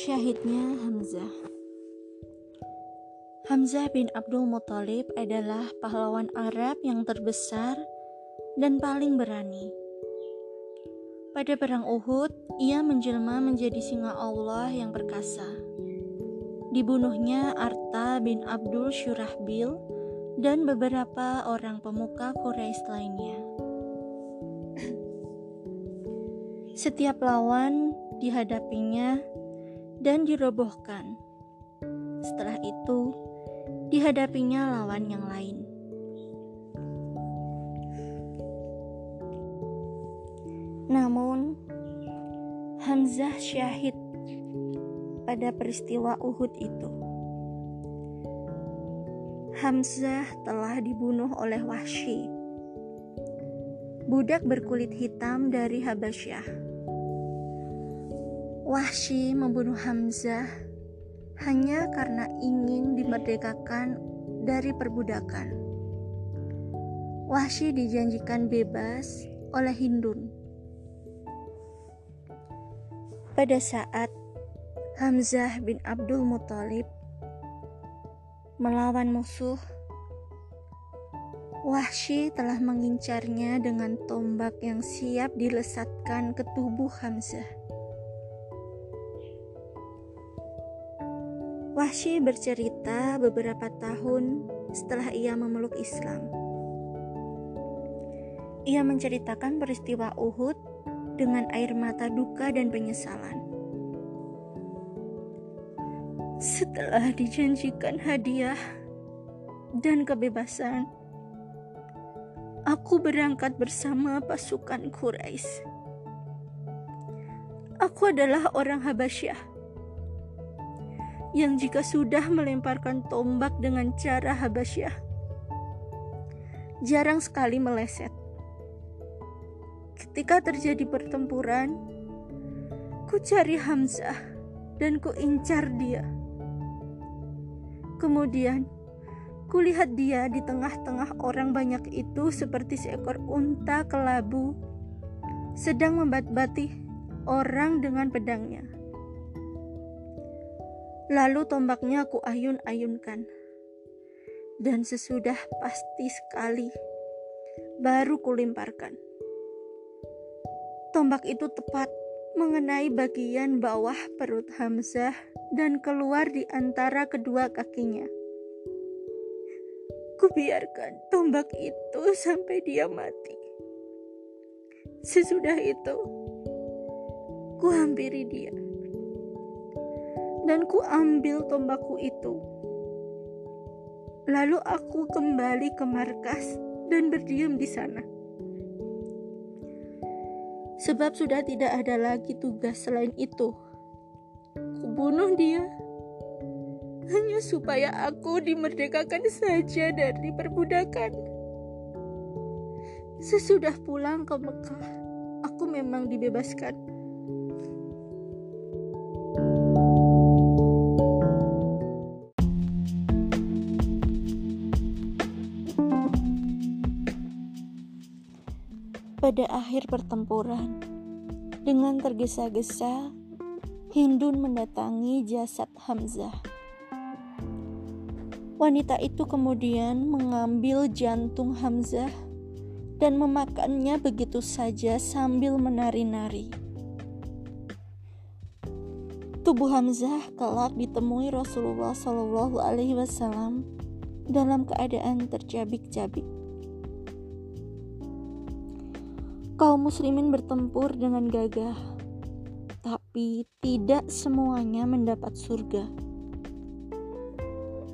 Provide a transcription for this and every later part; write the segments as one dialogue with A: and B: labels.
A: Syahidnya Hamzah Hamzah bin Abdul Muthalib adalah pahlawan Arab yang terbesar dan paling berani. Pada perang Uhud, ia menjelma menjadi singa Allah yang perkasa. Dibunuhnya Arta bin Abdul Syurahbil dan beberapa orang pemuka Quraisy lainnya. Setiap lawan dihadapinya dan dirobohkan. Setelah itu, dihadapinya lawan yang lain. Namun, Hamzah syahid pada peristiwa Uhud itu. Hamzah telah dibunuh oleh Wahsy, budak berkulit hitam dari Habasyah Wahsy membunuh Hamzah hanya karena ingin dimerdekakan dari perbudakan. Wahsy dijanjikan bebas oleh Hindun. Pada saat Hamzah bin Abdul Muthalib melawan musuh, Wahsy telah mengincarnya dengan tombak yang siap dilesatkan ke tubuh Hamzah. Wahsy bercerita beberapa tahun setelah ia memeluk Islam. Ia menceritakan peristiwa Uhud dengan air mata duka dan penyesalan. Setelah dijanjikan hadiah dan kebebasan, aku berangkat bersama pasukan Quraisy. Aku adalah orang Habasyah yang jika sudah melemparkan tombak dengan cara Habasyah, jarang sekali meleset. Ketika terjadi pertempuran, ku cari Hamzah dan ku incar dia. Kemudian, kulihat dia di tengah-tengah orang banyak itu seperti seekor unta kelabu sedang membat-bati orang dengan pedangnya. Lalu tombaknya aku ayun-ayunkan. Dan sesudah pasti sekali, baru kulimparkan. Tombak itu tepat mengenai bagian bawah perut Hamzah dan keluar di antara kedua kakinya. Kubiarkan tombak itu sampai dia mati. Sesudah itu, ku hampiri dia dan ku ambil tombakku itu. Lalu aku kembali ke markas dan berdiam di sana. Sebab sudah tidak ada lagi tugas selain itu. Ku bunuh dia hanya supaya aku dimerdekakan saja dari perbudakan. Sesudah pulang ke Mekah, aku memang dibebaskan. Pada akhir pertempuran, dengan tergesa-gesa, Hindun mendatangi jasad Hamzah. Wanita itu kemudian mengambil jantung Hamzah dan memakannya begitu saja sambil menari-nari. Tubuh Hamzah kelak ditemui Rasulullah Shallallahu Alaihi Wasallam dalam keadaan tercabik-cabik. Kaum muslimin bertempur dengan gagah, tapi tidak semuanya mendapat surga.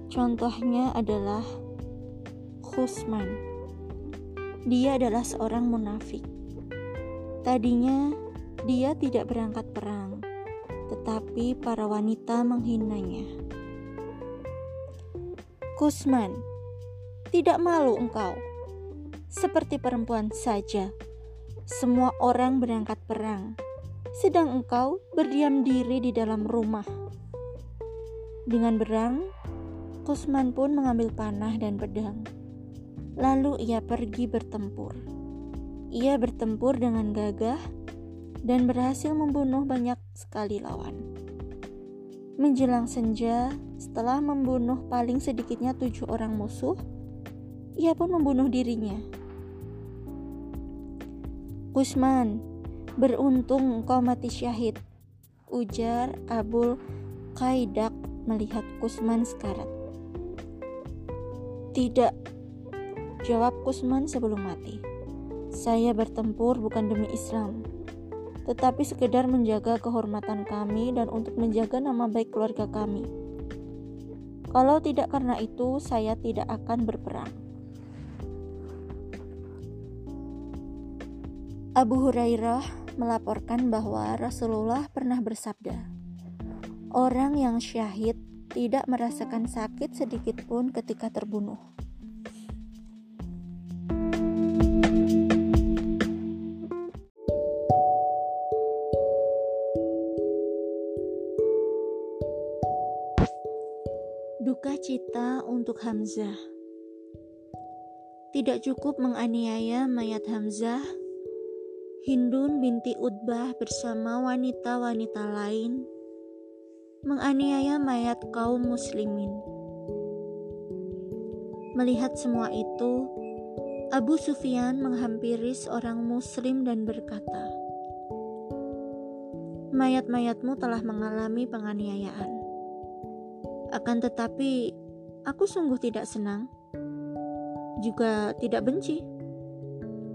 A: Contohnya adalah Khusman. Dia adalah seorang munafik. Tadinya dia tidak berangkat perang, tetapi para wanita menghinanya. Kusman, tidak malu engkau, seperti perempuan saja semua orang berangkat perang, sedang engkau berdiam diri di dalam rumah. Dengan berang, Kusman pun mengambil panah dan pedang. Lalu ia pergi bertempur. Ia bertempur dengan gagah dan berhasil membunuh banyak sekali lawan. Menjelang senja, setelah membunuh paling sedikitnya tujuh orang musuh, ia pun membunuh dirinya. Kusman, beruntung engkau mati syahid, ujar Abul Qaidak melihat Kusman sekarat. Tidak, jawab Kusman sebelum mati. Saya bertempur bukan demi Islam, tetapi sekedar menjaga kehormatan kami dan untuk menjaga nama baik keluarga kami. Kalau tidak karena itu, saya tidak akan berperang. Abu Hurairah melaporkan bahwa Rasulullah pernah bersabda, "Orang yang syahid tidak merasakan sakit sedikit pun ketika terbunuh." Duka cita untuk Hamzah. Tidak cukup menganiaya mayat Hamzah, Hindun binti Utbah bersama wanita-wanita lain menganiaya mayat kaum muslimin. Melihat semua itu, Abu Sufyan menghampiri seorang muslim dan berkata, Mayat-mayatmu telah mengalami penganiayaan. Akan tetapi, aku sungguh tidak senang, juga tidak benci.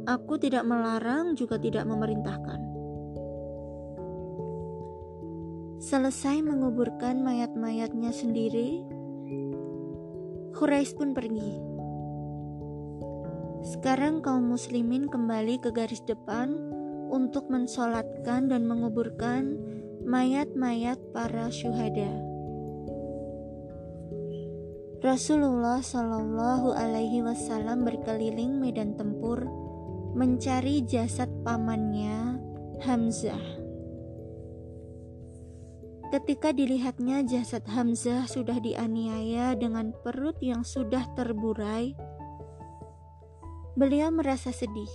A: Aku tidak melarang, juga tidak memerintahkan. Selesai menguburkan mayat-mayatnya sendiri, Quraisy pun pergi. Sekarang kaum muslimin kembali ke garis depan untuk mensolatkan dan menguburkan mayat-mayat para syuhada. Rasulullah Shallallahu Alaihi Wasallam berkeliling medan tempur mencari jasad pamannya Hamzah. Ketika dilihatnya jasad Hamzah sudah dianiaya dengan perut yang sudah terburai, beliau merasa sedih.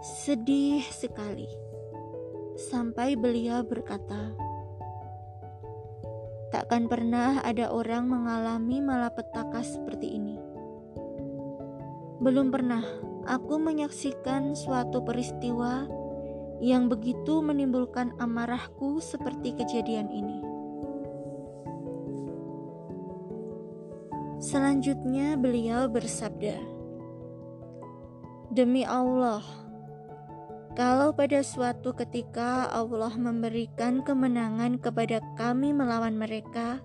A: Sedih sekali. Sampai beliau berkata, Takkan pernah ada orang mengalami malapetaka seperti ini. Belum pernah aku menyaksikan suatu peristiwa yang begitu menimbulkan amarahku seperti kejadian ini. Selanjutnya, beliau bersabda, "Demi Allah, kalau pada suatu ketika Allah memberikan kemenangan kepada kami melawan mereka,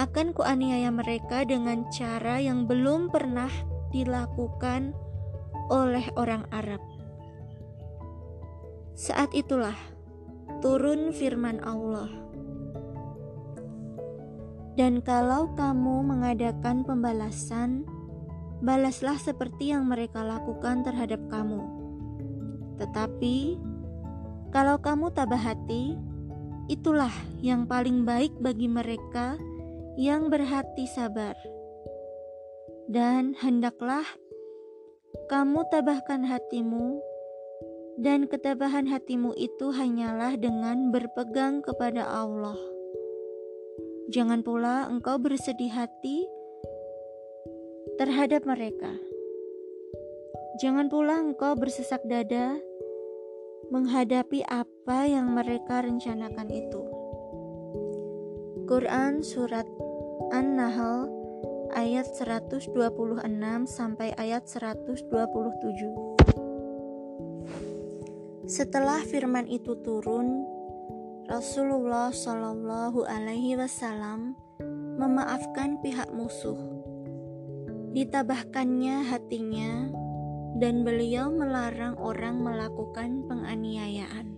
A: akan kuaniaya mereka dengan cara yang belum pernah dilakukan oleh orang Arab. Saat itulah turun firman Allah. Dan kalau kamu mengadakan pembalasan, balaslah seperti yang mereka lakukan terhadap kamu tetapi, kalau kamu tabah hati, itulah yang paling baik bagi mereka yang berhati sabar. Dan hendaklah kamu tabahkan hatimu, dan ketabahan hatimu itu hanyalah dengan berpegang kepada Allah. Jangan pula engkau bersedih hati terhadap mereka. Jangan pula engkau bersesak dada menghadapi apa yang mereka rencanakan itu. Quran Surat An-Nahl ayat 126 sampai ayat 127. Setelah firman itu turun, Rasulullah Shallallahu Alaihi Wasallam memaafkan pihak musuh. Ditabahkannya hatinya dan beliau melarang orang melakukan penganiayaan.